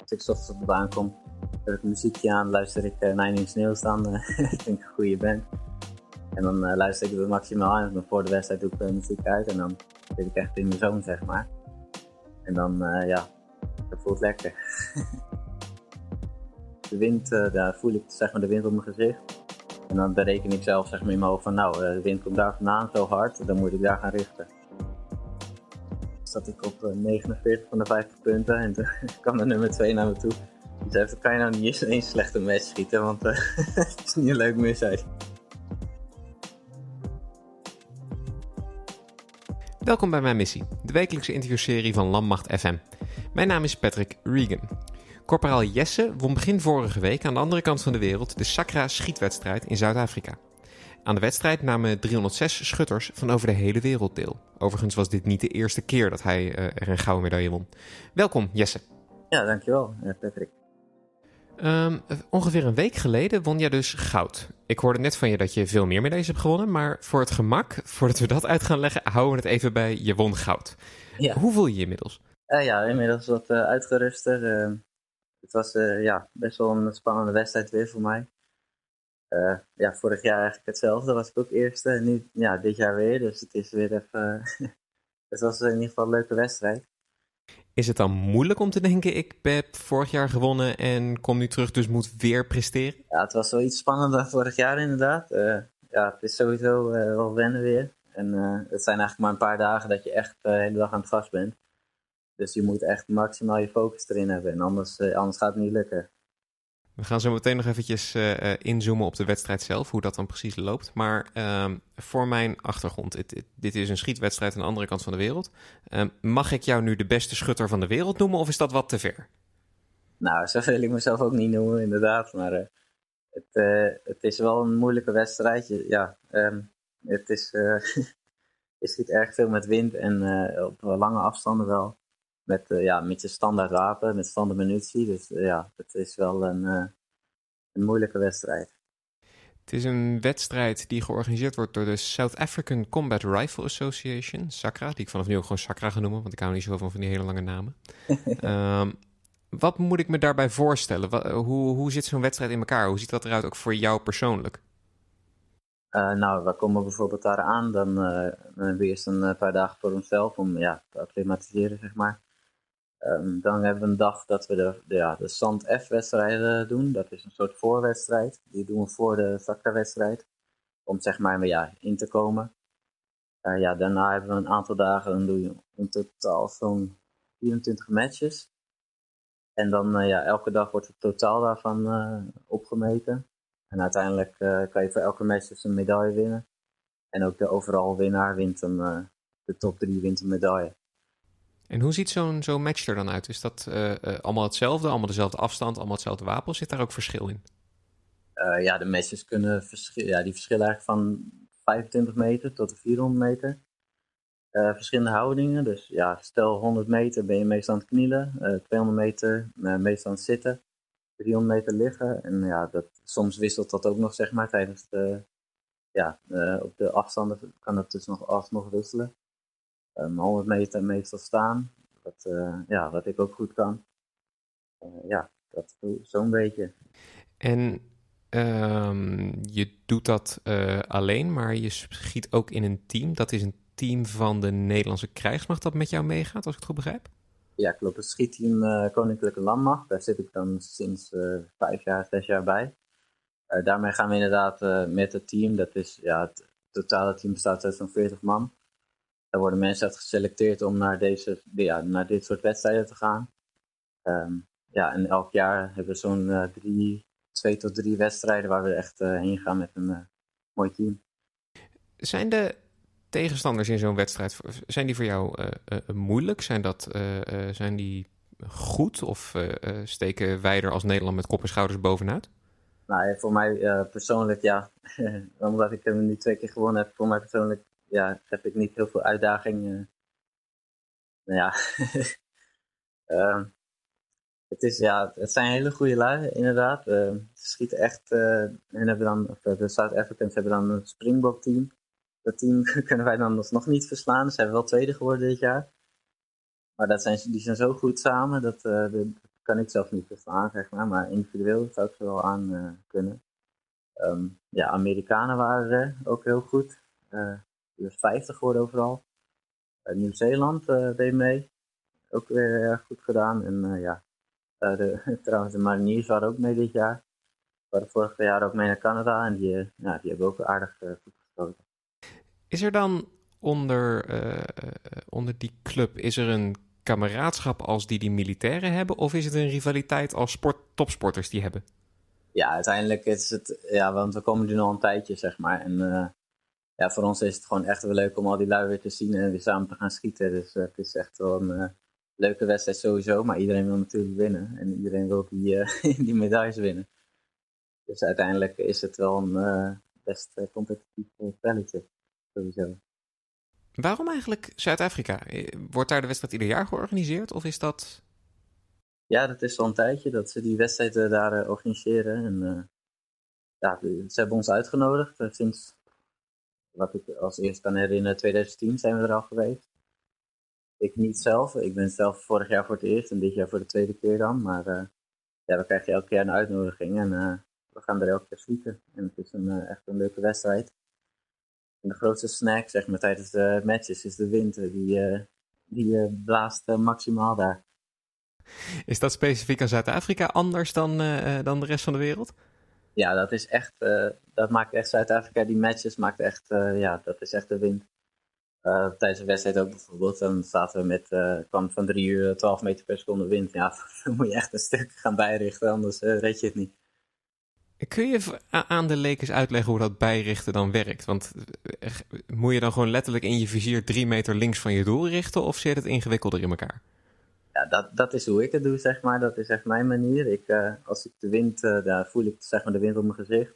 Als ik op de baan kom, heb ik muziekje aan, luister ik uh, Nine Inch Nails aan. ik denk een goede band. En dan uh, luister ik het maximaal aan. En voor de wedstrijd doe ik muziek uit. En dan zit ik echt in mijn zone, zeg maar. En dan, ja, dat voelt lekker. de wind, daar voel ik zeg maar de wind op mijn gezicht. En dan bereken ik zelf zeg maar in mijn hoofd van, nou, de wind komt daar vandaan zo hard. Dan moet ik daar gaan richten zat ik op 49 van de 50 punten en toen kwam de nummer 2 naar me toe. Die zei, kan je nou niet eens een slechte match schieten, want uh, het is niet leuk mis, Welkom bij mijn missie, de wekelijkse interviewserie van Landmacht FM. Mijn naam is Patrick Regan. Corporaal Jesse won begin vorige week aan de andere kant van de wereld de Sakra schietwedstrijd in Zuid-Afrika. Aan de wedstrijd namen 306 schutters van over de hele wereld deel. Overigens was dit niet de eerste keer dat hij uh, er een gouden medaille won. Welkom, Jesse. Ja, dankjewel, Patrick. Um, ongeveer een week geleden won jij dus goud. Ik hoorde net van je dat je veel meer medailles hebt gewonnen, maar voor het gemak, voordat we dat uit gaan leggen, houden we het even bij je won goud. Ja. Hoe voel je je inmiddels? Uh, ja, inmiddels wat uh, uitgeruster. het was ja, best wel een spannende wedstrijd weer voor mij. Uh, ja, vorig jaar eigenlijk hetzelfde. was ik ook eerste. En nu, ja, dit jaar weer. Dus het is weer even... het was in ieder geval een leuke wedstrijd. Is het dan moeilijk om te denken, ik heb vorig jaar gewonnen en kom nu terug, dus moet weer presteren? Ja, het was wel iets spannender dan vorig jaar inderdaad. Uh, ja, het is sowieso uh, wel wennen weer. En het zijn eigenlijk maar een paar dagen dat je echt de hele dag aan het gas bent. Dus je moet echt maximaal je focus erin hebben. En anders, anders gaat het niet lukken. We gaan zo meteen nog eventjes uh, inzoomen op de wedstrijd zelf, hoe dat dan precies loopt. Maar uh, voor mijn achtergrond, dit, is een schietwedstrijd aan de andere kant van de wereld. Uh, mag ik jou nu de beste schutter van de wereld noemen of is dat wat te ver? Nou, zo wil ik mezelf ook niet noemen, inderdaad. Maar eh, het, het, is wel een moeilijke wedstrijd. Ja, um, het is, je schiet erg veel met wind en op lange afstanden wel met, uh, ja, met je standaard wapen, met standaard munitie. Dus uh, ja, het is wel een, uh, een moeilijke wedstrijd. Het is een wedstrijd die georganiseerd wordt door de South African Combat Rifle Association, SACRA, die ik vanaf nu ook gewoon SACRA ga noemen, want ik hou niet zo van van die hele lange namen. um, wat moet ik me daarbij voorstellen? Wat, hoe, hoe zit zo'n wedstrijd in elkaar? Hoe ziet dat eruit ook voor jou persoonlijk? Uh, nou, we komen bijvoorbeeld daar aan, dan uh, hebben we eerst een paar dagen voor onszelf om ja, te acclimatiseren, zeg maar. Um, dan hebben we een dag dat we de, de, ja, de Sand F-wedstrijden doen. Dat is een soort voorwedstrijd. Die doen we voor de Sakra-wedstrijd. Om zeg maar ja, in te komen. Uh, ja, daarna hebben we een aantal dagen. Dan doe je in totaal zo'n 24 matches. En dan uh, ja, elke dag wordt het totaal daarvan uh, opgemeten. En uiteindelijk kan je voor elke match dus een medaille winnen. En ook de overal winnaar wint een, de top 3 wint een medaille. En hoe ziet zo'n zo'n match er dan uit? Is dat uh, uh, allemaal hetzelfde, allemaal dezelfde afstand, allemaal hetzelfde wapen? Zit daar ook verschil in? Uh, ja, de matches kunnen verschillen. Ja, die verschillen eigenlijk van 25 meter tot de 400 meter. verschillende houdingen. Dus ja, stel 100 meter ben je meestal aan het knielen. 200 meter meestal aan het zitten. 300 meter liggen. En ja, dat, soms wisselt dat ook nog, zeg maar, tijdens de... Ja, op de afstanden kan dat dus nog alsnog wisselen um, ehm, 100 meter meestal staan. Wat, uh, ja, wat ik ook goed kan. Uh, ja, dat zo'n beetje. En um, je doet dat uh, alleen, maar je schiet ook in een team. Dat is een team van de Nederlandse krijgsmacht dat met jou meegaat, als ik het goed begrijp? Ja, klopt. Het schietteam Koninklijke Landmacht. Daar zit ik dan sinds vijf jaar, zes jaar bij. daarmee gaan we inderdaad met het team. Dat is, ja, het totale team bestaat uit zo'n 40 man. Daar worden mensen uit geselecteerd om naar, deze, ja, naar dit soort wedstrijden te gaan. Um, ja, en elk jaar hebben we zo'n uh, drie, twee tot drie wedstrijden waar we echt uh, heen gaan met een uh, mooi team. Zijn de tegenstanders in zo'n wedstrijd, zijn die voor jou moeilijk? Zijn, dat, zijn die goed of steken wij er als Nederland met kop en schouders bovenuit? Nou, voor mij persoonlijk ja, omdat ik hem nu twee keer gewonnen heb, voor mij persoonlijk ja, heb ik niet heel veel uitdagingen. Nou ja, uh, het, is, ja, het zijn hele goede lui, inderdaad. Uh, ze schieten echt, uh, en hebben dan, of, de South Africans hebben dan een Springbok team. Dat team kunnen wij dan nog niet verslaan. Ze hebben wel tweede geworden dit jaar. Maar dat zijn, die zijn zo goed samen, dat, kan ik zelf niet verstaan, zeg maar. Maar individueel zou ik ze wel aan kunnen. Ehm, ja, Amerikanen waren er ook heel goed. Was 50 geworden overal. Nieuw-Zeeland deed mee. Ook weer erg goed gedaan. En ja, de, trouwens de Mariniers waren ook mee dit jaar. Waren vorig jaar ook mee naar Canada en die, die hebben ook aardig goed geschoten. Is er dan onder, onder die club, is er een kameraadschap als die die militairen hebben? Of is het een rivaliteit als sport, topsporters die hebben? Ja, uiteindelijk is het, ja, want we komen nu al een tijdje, zeg maar. En uh, ja, voor ons is het gewoon echt wel leuk om al die lui weer te zien en weer samen te gaan schieten. Dus het is echt wel een uh, leuke wedstrijd sowieso. Maar iedereen wil natuurlijk winnen. En iedereen wil die, die medailles winnen. Dus uiteindelijk is het wel een best competitief spelletje, sowieso. Waarom eigenlijk Zuid-Afrika? Wordt daar de wedstrijd ieder jaar georganiseerd of is dat... Ja, dat is al een tijdje dat ze die wedstrijden daar uh, organiseren. En, uh, ja, ze hebben ons uitgenodigd. Sinds, wat ik als eerste kan herinneren, 2010 zijn we er al geweest. Ik niet zelf. Ik ben zelf vorig jaar voor het eerst en dit jaar voor de tweede keer dan. Maar ja, we krijgen elke jaar een uitnodiging en we gaan er elke keer schieten. En het is een, echt een leuke wedstrijd. En de grootste snack zeg maar, tijdens de matches is de wind. Die, die blaast maximaal daar. Is dat specifiek aan Zuid-Afrika anders dan, dan de rest van de wereld? Ja, dat is echt, dat maakt echt Zuid-Afrika, die matches maakt echt, ja, dat is echt de wind. tijdens de wedstrijd ook bijvoorbeeld, dan zaten we met, kwam van 3 uur 12 meter per seconde wind. Ja, dan moet je echt een stuk gaan bijrichten, anders red je het niet. Kun je aan de lekers uitleggen hoe dat bijrichten dan werkt? Want eh, moet je dan gewoon letterlijk in je vizier drie meter links van je doel richten of zit het ingewikkelder in elkaar? Ja, dat, dat is hoe ik het doe, zeg maar. Dat is echt mijn manier. Ik, uh, als ik de wind, uh, daar voel ik zeg maar, de wind op mijn gezicht.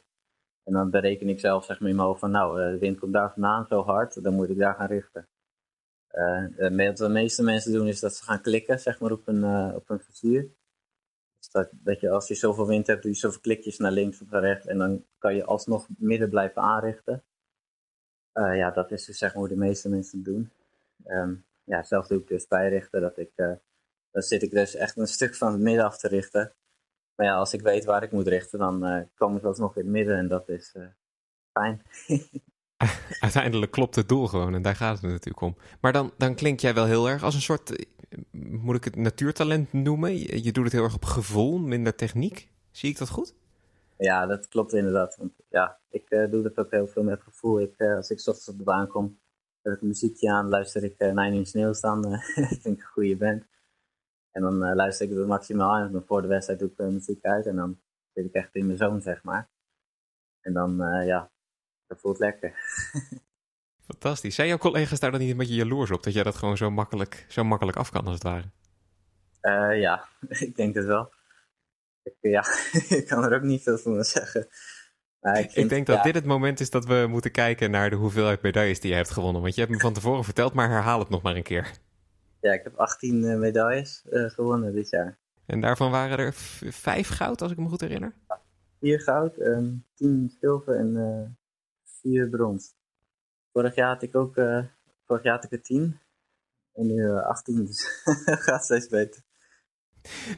En dan bereken ik zelf zeg maar, in mijn hoofd van, nou, de wind komt daar vandaan zo hard, dan moet ik daar gaan richten. wat de meeste mensen doen is dat ze gaan klikken, zeg maar, op een, op een. Dus dat, dat je als je zoveel wind hebt, doe je zoveel klikjes naar links of naar rechts. En dan kan je alsnog midden blijven aanrichten. Uh, ja, dat is dus zeg maar hoe de meeste mensen het doen. Um, ja, zelf doe ik dus bijrichten. Dat ik, uh, dan zit ik dus echt een stuk van het midden af te richten. Maar ja, als ik weet waar ik moet richten, dan uh, kom ik alsnog in het midden. En dat is fijn. Uiteindelijk klopt het doel gewoon en daar gaat het natuurlijk om. Maar dan, dan klink jij wel heel erg als een soort moet ik het natuurtalent noemen? Je, doet het heel erg op gevoel, minder techniek. Zie ik dat goed? Ja, dat klopt inderdaad. Want ja, ik uh, doe dat ook heel veel met gevoel. Ik, uh, als ik ochtends op de baan kom, zet ik een muziekje aan, luister ik uh, Nine Inch Nails dan. vind ik een goede band. En dan luister ik het maximaal aan. En voor de wedstrijd doe ik muziek uit. En dan zit ik echt in mijn zone, zeg maar. En dan, ja, dat voelt lekker. Fantastisch. Zijn jouw collega's daar dan niet een beetje jaloers op? Dat jij dat gewoon zo makkelijk, zo makkelijk af kan, als het ware? Uh, ja, ik denk het wel. Ik, ja, ik kan er ook niet veel van zeggen. Maar ik, ik, denk dat dit het moment is dat we moeten kijken naar de hoeveelheid medailles die je hebt gewonnen. Want je hebt me van tevoren verteld, maar herhaal het nog maar een keer. Ja, ik heb 18 uh, medailles uh, gewonnen dit jaar. En daarvan waren er vijf goud, als ik me goed herinner? Vier goud, um, tien zilver en vier brons. Vorig jaar had ik ook, vorig jaar had ik er 10. En nu uh, 18, dus gaat steeds beter.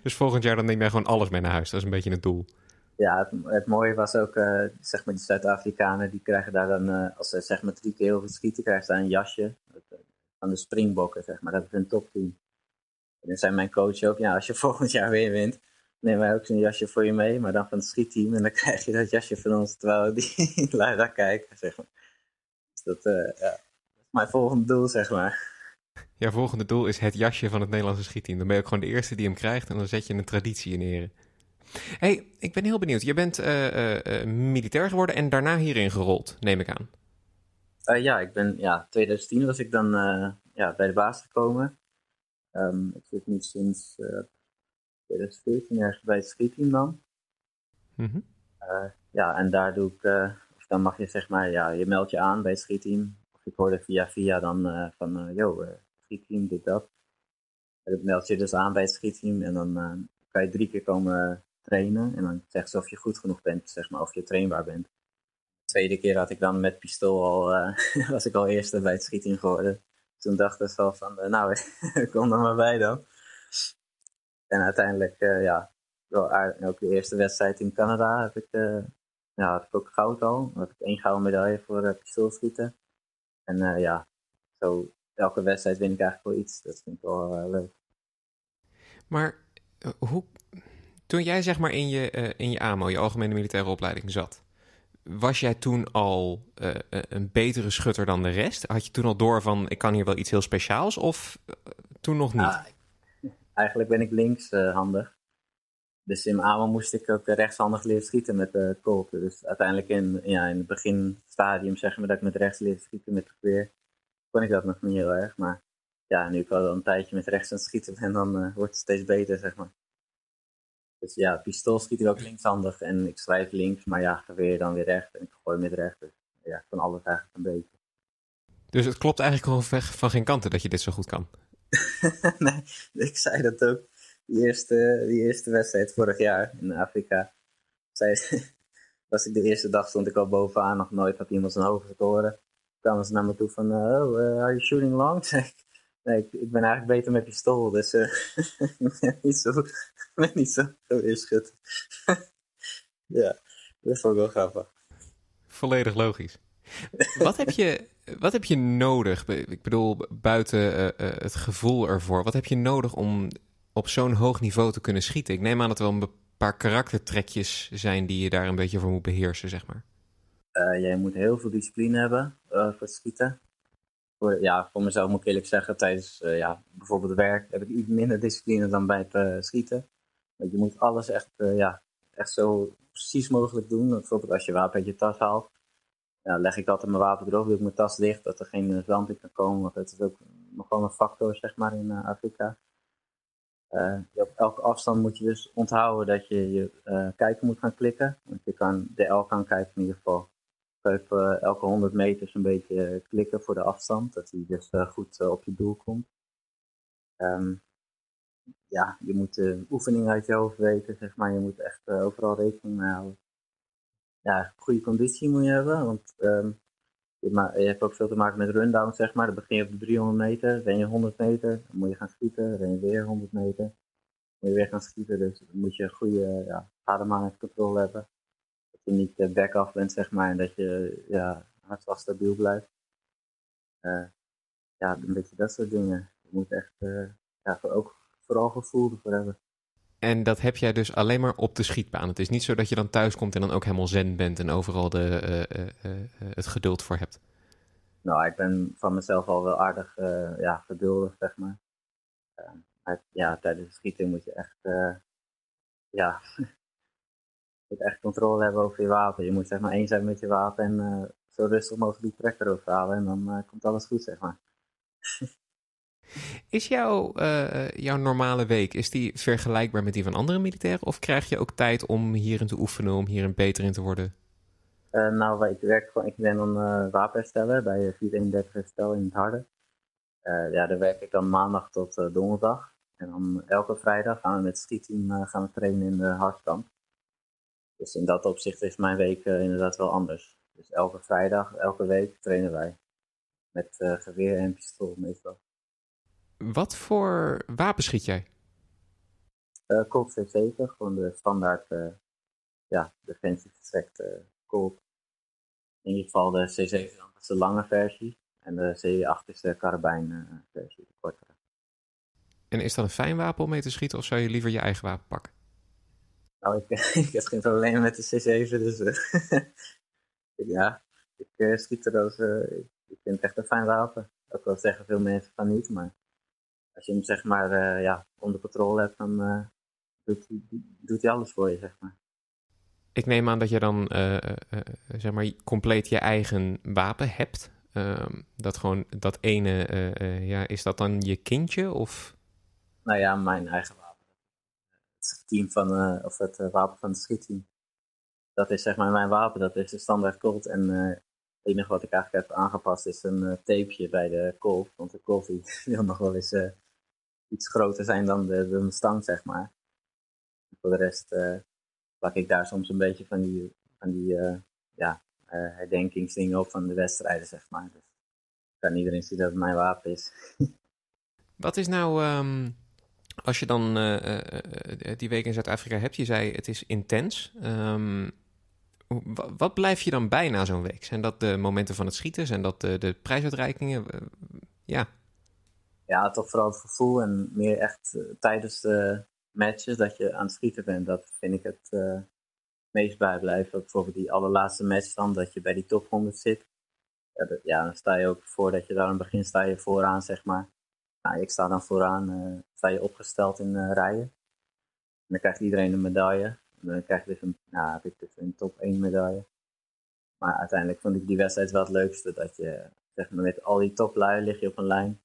Dus volgend jaar dan neem jij gewoon alles mee naar huis. Dat is een beetje het doel. Ja, het, het mooie was ook, uh, zeg maar, die Zuid-Afrikanen, die krijgen daar dan, uh, als ze zeg maar drie keer heel veel schieten, krijgen ze daar een jasje van de springbokken, zeg maar. Dat is een topteam. En dan zei mijn coach ook, ja, als je volgend jaar weer wint, nemen wij ook zo'n jasje voor je mee, maar dan van het schietteam. En dan krijg je dat jasje van ons, terwijl die daar kijken, zeg maar. Dat, uh, ja, dat is mijn volgende doel, zeg maar. Jouw volgende doel is het jasje van het Nederlandse schietteam. Dan ben je ook gewoon de eerste die hem krijgt en dan zet je een traditie in ere. hey, ik ben heel benieuwd. Je bent uh, uh, militair geworden en daarna hierin gerold, neem ik aan. Ja, ik ben, ja, 2010 was ik dan ja, bij de baas gekomen. Um, ik zit nu sinds 2014 ergens bij het schietteam dan. Mm -hmm. ja, en daar doe ik dan mag je zeg maar, ja, je meldt je aan bij het schietteam. Of ik hoorde via via dan van, yo, schietteam, dit, dat. En dat meld je dus aan bij het schietteam en dan kan je drie keer komen trainen. En dan zeggen ze of je goed genoeg bent, zeg maar, of je trainbaar bent. De tweede keer had ik dan met pistool al, was ik al eerste bij het schietteam geworden. Toen dachten ze wel van, nou, kom er maar bij dan. En uiteindelijk, ja, wel, ook de eerste wedstrijd in Canada heb ik, ja, had ik ook goud al. Dan heb ik één gouden medaille voor pistoolschieten. En ja, zo elke wedstrijd win ik eigenlijk wel iets. Dat vind ik wel leuk. Maar hoe, toen jij zeg maar in je, uh, in je AMO, je Algemene Militaire Opleiding, zat, was jij toen al uh, een betere schutter dan de rest? Had je toen al door van ik kan hier wel iets heel speciaals of toen nog niet? Ah, eigenlijk ben ik linkshandig. dus in AMO moest ik ook rechtshandig leren schieten met de Colt. Dus uiteindelijk in, ja, in het beginstadium zeggen we dat ik met rechts leer schieten met het geweer. Kon ik dat nog niet heel erg, maar ja, nu ik al een tijdje met rechts aan het schieten ben, dan wordt het steeds beter, zeg maar. Dus ja, pistool schiet ik ook linkshandig en ik schrijf links, maar ja, geweer dan weer recht en ik gooi met rechts. Dus ja, van alles eigenlijk een beetje. Dus het klopt eigenlijk gewoon van geen kanten dat je dit zo goed kan? nee, ik zei dat ook. Die eerste, die eerste wedstrijd vorig jaar in Afrika. Zei, was ik de eerste dag stond ik al bovenaan, nog nooit had iemand zijn hoofd horen. kwamen ze naar me toe van, oh, uh, are you shooting long? Nee, ik, ik, ben eigenlijk beter met pistool, dus uh, ik niet zo, ben niet zo schutter. ja, dat vond ik wel grappig. Volledig logisch. wat, heb je, wat heb je nodig? Ik bedoel, buiten uh, uh, het gevoel ervoor, wat heb je nodig om op zo'n hoog niveau te kunnen schieten? Ik neem aan dat er wel een paar karaktertrekjes zijn die je daar een beetje voor moet beheersen, zeg maar. jij moet heel veel discipline hebben voor het schieten voor, ja, voor mezelf moet ik eerlijk zeggen, tijdens uh, ja, bijvoorbeeld werk heb ik iets minder discipline dan bij het uh, schieten. Want je moet alles echt, uh, ja, echt zo precies mogelijk doen. Bijvoorbeeld als je wapen uit je tas haalt, ja, leg ik altijd mijn wapen erop, doe ik mijn tas dicht, dat er geen zand in kan komen. Want het is ook nog wel een factor, zeg maar, in Afrika. op elke afstand moet je dus onthouden dat je je kijker moet gaan klikken. Want je kan de L kan kijken in ieder geval elke 100 meter een beetje eh, klikken voor de afstand. Dat hij dus eh, goed eh, op je doel komt. Ehm, ja, je moet de oefening uit je hoofd weten, zeg maar. Je moet echt overal rekening mee houden. Ja, goede conditie moet je hebben, want um, je, hebt ook veel te maken met rundown, zeg maar. Dan begin je op de 300 meter, ren je 100 meter, dan moet je gaan schieten, ren je weer 100 meter, dan moet je weer gaan schieten. Dus dan moet je goede ja, ademhalingscontrole hebben je niet uh, back-off bent, zeg maar, en dat je ja, hartslag stabiel blijft. Ja, een beetje dat soort dingen. Je moet echt ja, ook vooral gevoel ervoor hebben. En dat heb jij dus alleen maar op de schietbaan. Het is niet zo dat je dan thuis komt en dan ook helemaal zen bent en overal de, het geduld voor hebt. Nou, ik ben van mezelf al wel aardig ja, geduldig, zeg maar. maar. ja, tijdens het schieten moet je echt ja, moet echt controle hebben over je wapen. Je moet zeg maar één zijn met je wapen en zo rustig mogelijk die trekker overhalen. En dan komt alles goed, zeg maar. is jouw, uh, jouw normale week, is die vergelijkbaar met die van andere militairen? Of krijg je ook tijd om hierin te oefenen, om hierin beter in te worden? nou, ik, werk gewoon, ik ben dan wapenhersteller bij 431 Herstel in het Harde. ja, daar werk ik dan maandag tot donderdag. En dan elke vrijdag gaan we met het schietteam gaan we trainen in de Hartkamp. Dus in dat opzicht is mijn week uh, inderdaad wel anders. Dus elke vrijdag, elke week trainen wij. Met uh, geweer en pistool meestal. Wat voor wapen schiet jij? Uh, Colt C7, gewoon de standaard uh, ja, defensive tracked uh, Colt. In ieder geval de C7 is de lange versie. En de C8 is de karabijn versie, de kortere. En is dat een fijn wapen om mee te schieten of zou je liever je eigen wapen pakken? Nou, ik, ik heb geen probleem met de C7, dus uh, ja, ik uh, schiet er als, uh, ik vind het echt een fijn wapen. Ook wel zeggen veel mensen van niet, maar als je hem zeg maar ja, onder controle hebt, dan doet, doet hij alles voor je, zeg maar. Ik neem aan dat je dan zeg maar compleet je eigen wapen hebt. Ehm, dat gewoon dat ene, ja, is dat dan je kindje of? Nou ja, mijn eigen wapen het team van, of het wapen van het schietteam. Dat is zeg maar mijn wapen, dat is de standaard Colt. En uh, het enige wat ik eigenlijk heb aangepast is een tapeje bij de Colt. Want de Colt die wil nog wel eens iets groter zijn dan de, de zeg maar. voor de rest plak ik daar soms een beetje van die, van die ja, herdenkingsdingen op van de wedstrijden, zeg maar. Dus kan iedereen zien dat het mijn wapen is. Wat is nou... Um Als je dan die week in Zuid-Afrika hebt, je zei het is intens. Um, wat blijf je dan bij na zo'n week? Zijn dat de momenten van het schieten? Zijn dat de prijsuitreikingen? Ja. Ja, toch vooral het gevoel en meer echt tijdens de matches dat je aan het schieten bent. Dat vind ik het meest bijblijven. Bijvoorbeeld die allerlaatste match dan, dat je bij die top 100 zit. Ja, dan sta je ook voordat je daar aan het begin sta je vooraan, zeg maar. Nou, ik sta dan vooraan, uh, sta je opgesteld in rijen. En dan krijgt iedereen een medaille. Dan krijg je dus een, nou, heb ik dus een top 1 medaille. Maar uiteindelijk vond ik die wedstrijd wel het leukste. Dat je, zeg maar, met al die toplui lig je op een lijn.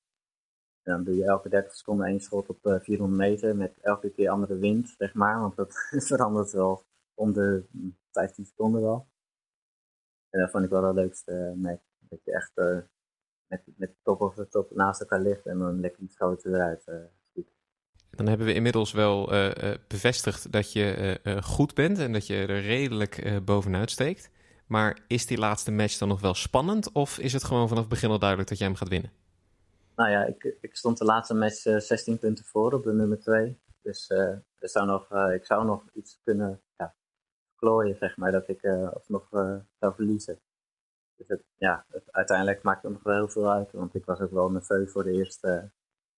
Dan doe je elke 30 seconden één schot op uh, 400 meter. Met elke keer andere wind, zeg maar. Want dat verandert wel om de 15 seconden wel. En dat vond ik wel het leukste match. Dat je echt uh, met, met de top of top naast elkaar ligt en dan lekker die schoten eruit Dan hebben we inmiddels wel bevestigd dat je goed bent en dat je er redelijk bovenuit steekt. Maar is die laatste match dan nog wel spannend of is het gewoon vanaf het begin al duidelijk dat jij hem gaat winnen? Nou ja, ik, ik stond de laatste match 16 punten voor op de nummer 2. Dus er zou nog, ik zou nog iets kunnen ja, zeg maar, dat ik alsnog zou verliezen. Dus het, ja, uiteindelijk maakt het nog wel heel veel uit. Want ik was ook wel nerveus voor de eerste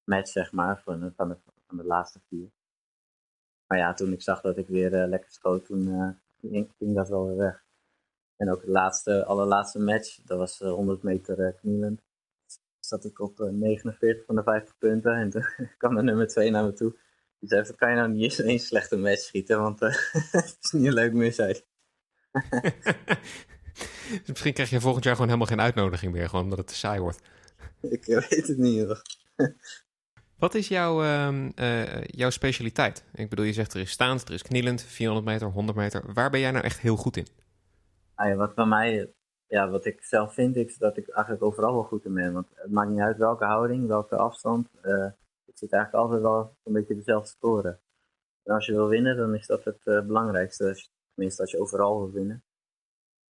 match, zeg maar, van, van, de, van de laatste vier. Maar ja, toen ik zag dat ik weer lekker schoot, toen ging, dat wel weer weg. En ook de laatste, allerlaatste match, dat was uh, 100 meter knielend. Zat ik op 49 van de 50 punten en toen kwam de nummer 2 naar me toe. Die zei, kan je nou niet eens een slechte match schieten, want het is niet een leuk misheid. Dus misschien krijg je volgend jaar gewoon helemaal geen uitnodiging meer, gewoon omdat het te saai wordt. Ik weet het niet. Hoor. Wat is jouw, uh, uh, jouw specialiteit? Ik bedoel, je zegt er is staand, er is knielend, 400 meter, 100 meter. Waar ben jij nou echt heel goed in? Ah ja, wat bij mij, ja, wat ik zelf vind, is dat ik eigenlijk overal wel goed in ben. Want het maakt niet uit welke houding, welke afstand. Uh, het zit eigenlijk altijd wel een beetje dezelfde score. En als je wil winnen, dan is dat het belangrijkste. Tenminste, als je overal wil winnen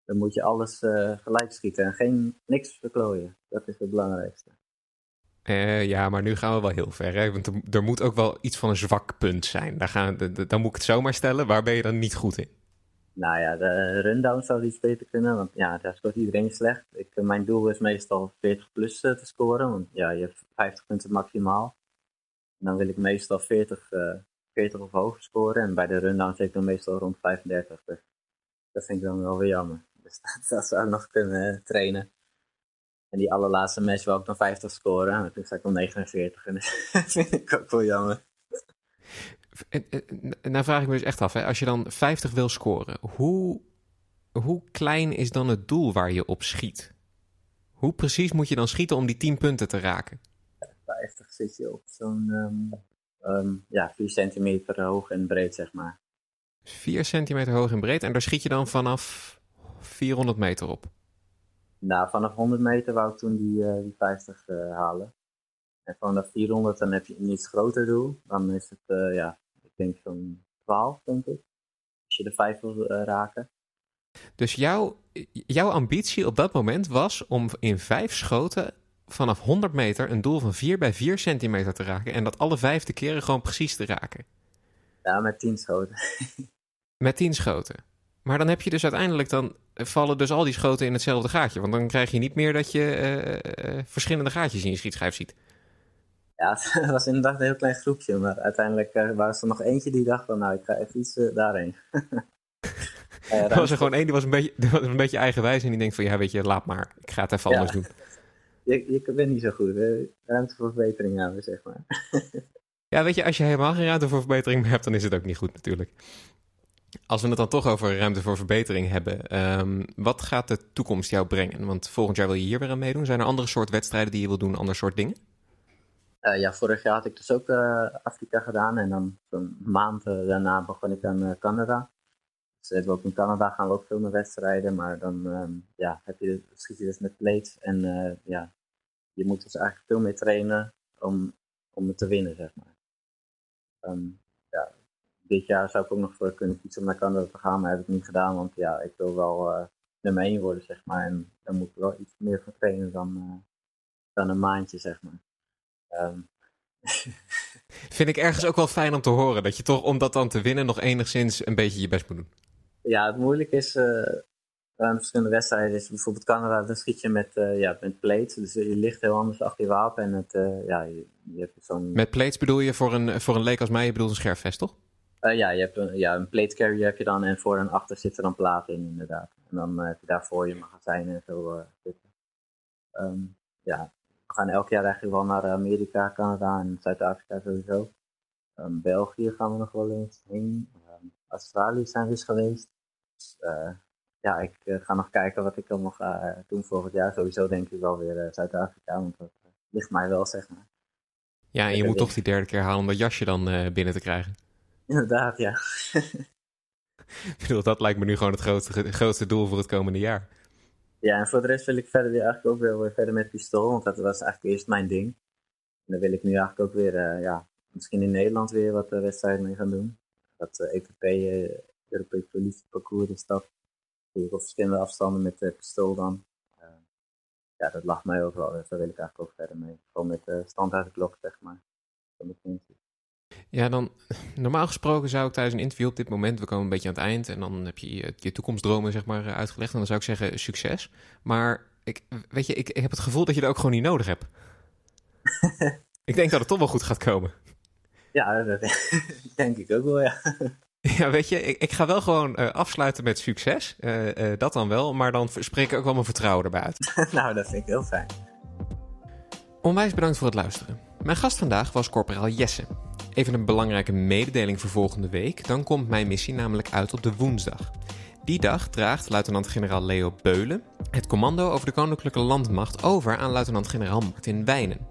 dan moet je alles uh, gelijk schieten en geen, niks verklooien. Dat is het belangrijkste. Ja, maar nu gaan we wel heel ver. Hè? Want er, er, moet ook wel iets van een zwak punt zijn. Daar gaan, dan moet ik het zomaar stellen. Waar ben je dan niet goed in? Nou ja, de rundown zou iets beter kunnen. Want ja, daar scoort iedereen slecht. Ik, eh, mijn doel is meestal 40 plus te scoren. Want ja, je hebt 50 punten maximaal. En dan wil ik meestal 40, uh, 40 of hoger scoren. En bij de rundown zit ik dan meestal rond 35. Dus dat vind ik dan wel weer jammer. Dus dat, zou ik nog kunnen trainen. En die allerlaatste match wou ik dan 50 scoren. Maar toen sta ik om 49 en dat vind ik ook wel jammer. Nou vraag ik me dus echt af, hè, als je dan 50 wil scoren, hoe, hoe klein is dan het doel waar je op schiet? Hoe precies moet je dan schieten om die 10 punten te raken? 50 zit je op zo'n um, um, ja, 4 centimeter hoog en breed, zeg maar. 4 centimeter hoog en breed en daar schiet je dan vanaf 400 meter op? Nou, vanaf 100 meter wou ik toen die, uh, die 50 uh, halen. En vanaf 400 dan heb je een iets groter doel. Dan is het, uh, ja, denk zo'n 12, denk ik. Als je de 5 wil raken. Dus jouw, jouw ambitie op dat moment was om in 5 schoten vanaf 100 meter een doel van 4 bij 4 centimeter te raken. En dat alle vijfde keren gewoon precies te raken. Ja, met 10 schoten. met 10 schoten. Maar dan heb je dus uiteindelijk dan vallen dus al die schoten in hetzelfde gaatje. Want dan krijg je niet meer dat je uh, uh, verschillende gaatjes in je schietschijf ziet. Ja, het was inderdaad een heel klein groepje. Maar uiteindelijk uh, was er nog eentje die dacht van nou, ik ga even iets daarheen. er was er gewoon één die was een beetje, was een beetje eigenwijs en die denkt van ja, weet je, laat maar. Ik ga het even ja. anders doen. Je, je bent niet zo goed. Hè? Ruimte voor verbetering hebben, zeg maar. ja, weet je, als je helemaal geen ruimte voor verbetering hebt, dan is het ook niet goed natuurlijk. Als we het dan toch over ruimte voor verbetering hebben, um, wat gaat de toekomst jou brengen? Want volgend jaar wil je hier weer aan meedoen. Zijn er andere soort wedstrijden die je wil doen, ander soort dingen? Uh, ja, vorig jaar had ik dus ook uh, Afrika gedaan en dan een maand uh, daarna begon ik aan Canada. Dus ook in Canada gaan ook veel meer wedstrijden, maar dan um, ja, heb je, schiet je dus met plates en ja, je moet dus eigenlijk veel meer trainen om, om het te winnen, zeg maar. Um, ja, dit jaar zou ik ook nog voor kunnen fietsen om naar Canada te gaan, maar heb ik niet gedaan, want ja, ik wil wel nummer 1 worden, zeg maar. En dan moet ik wel iets meer van trainen dan, dan een maandje, zeg maar. Um. Vind ik ergens ook wel fijn om te horen. Dat je toch, om dat dan te winnen, nog enigszins een beetje je best moet doen. Ja, het moeilijke is uh, aan verschillende wedstrijden. Is bijvoorbeeld Canada, dan schiet je met, uh, ja, met plates. Dus je ligt heel anders achter je wapen. En het, uh, ja, je, je hebt zo'n... Met plates bedoel je voor een, voor een leek als mij, je bedoelt een scherfvest, toch? ja, je hebt een, ja, een plate carrier heb je dan. En voor en achter zitten dan platen in, inderdaad. En dan heb je daarvoor je magazijnen en zo zitten. Um, ja, gaan elk jaar eigenlijk wel naar Amerika, Canada en Zuid-Afrika sowieso. Um, België gaan we nog wel eens heen. Um, Australië zijn we eens geweest. Dus, uh, ja, ik uh, ga nog kijken wat ik nog ga doen volgend jaar. Sowieso denk ik wel weer Zuid-Afrika, want dat ligt mij wel, zeg maar. Ja, en je moet toch die derde keer halen om dat jasje dan binnen te krijgen. Inderdaad, ja. ik bedoel, dat lijkt me nu gewoon het grootste, het grootste doel voor het komende jaar. Ja, en voor de rest wil ik verder weer eigenlijk ook weer, verder met pistool, want dat was eigenlijk eerst mijn ding. En dan wil ik nu eigenlijk ook weer, ja, misschien in Nederland weer wat wedstrijden mee gaan doen. Dat uh, EPP, uh, Europees politieparcours is dat. Op verschillende afstanden met de pistool dan. Ja, dat lag mij wel. Dus daar wil ik eigenlijk ook verder mee. Gewoon met de stand uit de klok, zeg maar. Ja, dan normaal gesproken zou ik tijdens een interview op dit moment, we komen een beetje aan het eind en dan heb je je, je toekomstdromen zeg maar uitgelegd en dan zou ik zeggen succes. Maar ik, weet je, ik, ik heb het gevoel dat je dat ook gewoon niet nodig hebt. ik denk dat het toch wel goed gaat komen. Ja, dat denk ik ook wel, ja. Ja, weet je, ik, ik ga wel gewoon uh, afsluiten met succes. Uh, uh, dat dan wel, maar dan spreek ik ook wel mijn vertrouwen erbij uit. nou, dat vind ik heel fijn. Onwijs bedankt voor het luisteren. Mijn gast vandaag was corporaal Jesse. Even een belangrijke mededeling voor volgende week. Dan komt mijn missie namelijk uit op de woensdag. Die dag draagt luitenant-generaal Leo Beulen het commando over de Koninklijke Landmacht over aan luitenant-generaal Martin Wijnen.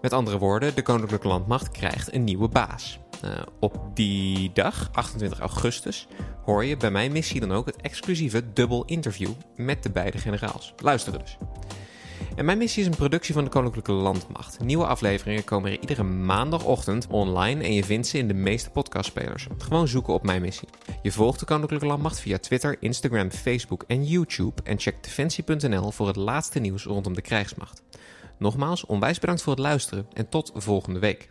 Met andere woorden, de Koninklijke Landmacht krijgt een nieuwe baas. Uh, op die dag, 28 augustus, hoor je bij mijn missie dan ook het exclusieve dubbel interview met de beide generaals. Luisteren dus. En mijn missie is een productie van de Koninklijke Landmacht. Nieuwe afleveringen komen er iedere maandagochtend online en je vindt ze in de meeste podcastspelers. Gewoon zoeken op mijn missie. Je volgt de Koninklijke Landmacht via Twitter, Instagram, Facebook en YouTube en check defensie.nl voor het laatste nieuws rondom de krijgsmacht. Nogmaals, onwijs bedankt voor het luisteren en tot volgende week.